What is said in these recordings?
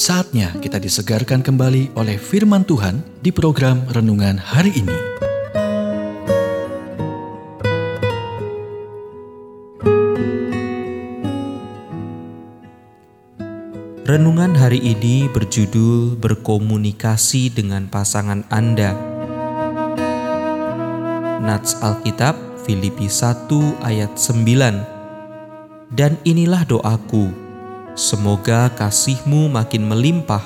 Saatnya kita disegarkan kembali oleh firman Tuhan di program renungan hari ini. Renungan hari ini berjudul Berkomunikasi dengan pasangan Anda. Nats Alkitab Filipi 1 ayat 9 Dan inilah doaku Semoga kasihmu makin melimpah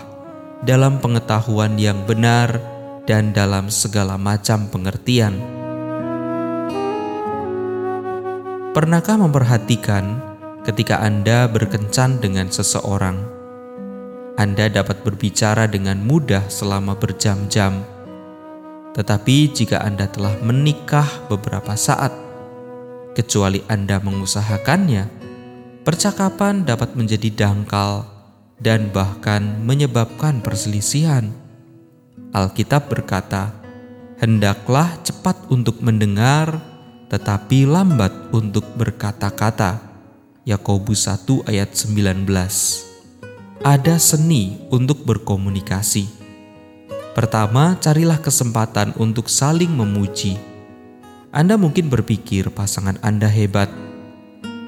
dalam pengetahuan yang benar dan dalam segala macam pengertian. Pernahkah memperhatikan ketika Anda berkencan dengan seseorang? Anda dapat berbicara dengan mudah selama berjam-jam, tetapi jika Anda telah menikah beberapa saat, kecuali Anda mengusahakannya, percakapan dapat menjadi dangkal dan bahkan menyebabkan perselisihan. Alkitab berkata, "Hendaklah cepat untuk mendengar, tetapi lambat untuk berkata-kata." Yakobus 1 ayat 19. Ada seni untuk berkomunikasi. Pertama, carilah kesempatan untuk saling memuji. Anda mungkin berpikir pasangan Anda hebat,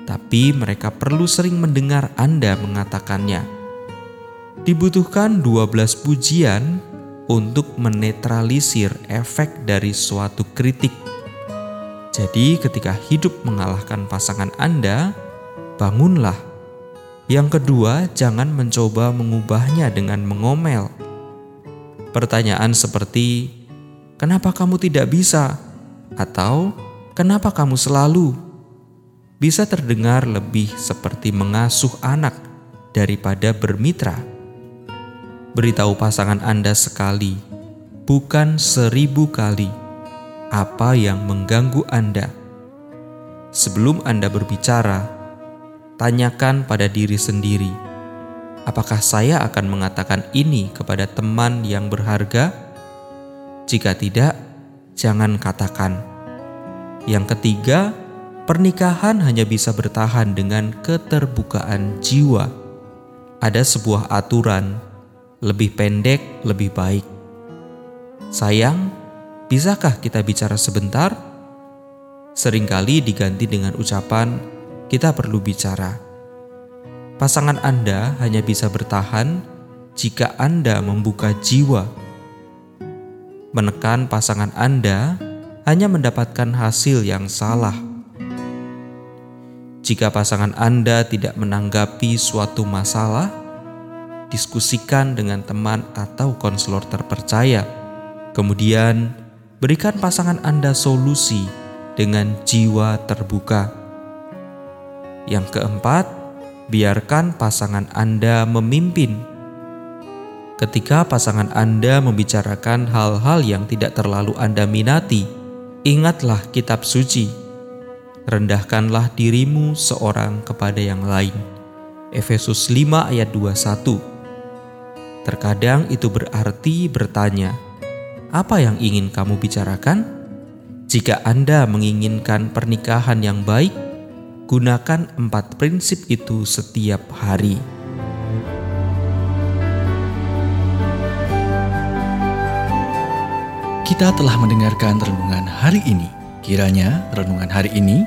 tapi mereka perlu sering mendengar Anda mengatakannya. Dibutuhkan 12 pujian untuk menetralisir efek dari suatu kritik. Jadi ketika hidup mengalahkan pasangan Anda, bangunlah. Yang kedua, jangan mencoba mengubahnya dengan mengomel. Pertanyaan seperti, "Kenapa kamu tidak bisa?" atau "Kenapa kamu selalu?" Bisa terdengar lebih seperti mengasuh anak daripada bermitra. Beritahu pasangan Anda sekali, bukan seribu kali, apa yang mengganggu Anda. Sebelum Anda berbicara, tanyakan pada diri sendiri, apakah saya akan mengatakan ini kepada teman yang berharga? Jika tidak, jangan katakan. Yang ketiga, pernikahan hanya bisa bertahan dengan keterbukaan jiwa. Ada sebuah aturan, lebih pendek lebih baik. Sayang, bisakah kita bicara sebentar? Seringkali diganti dengan ucapan, kita perlu bicara. Pasangan Anda hanya bisa bertahan jika Anda membuka jiwa. Menekan pasangan Anda hanya mendapatkan hasil yang salah jika pasangan Anda tidak menanggapi suatu masalah, diskusikan dengan teman atau konselor terpercaya. Kemudian, berikan pasangan Anda solusi dengan jiwa terbuka. Yang keempat, biarkan pasangan Anda memimpin. Ketika pasangan Anda membicarakan hal-hal yang tidak terlalu Anda minati, ingatlah kitab suci rendahkanlah dirimu seorang kepada yang lain. Efesus 5 ayat 21 Terkadang itu berarti bertanya, apa yang ingin kamu bicarakan? Jika Anda menginginkan pernikahan yang baik, gunakan empat prinsip itu setiap hari. Kita telah mendengarkan renungan hari ini. Kiranya renungan hari ini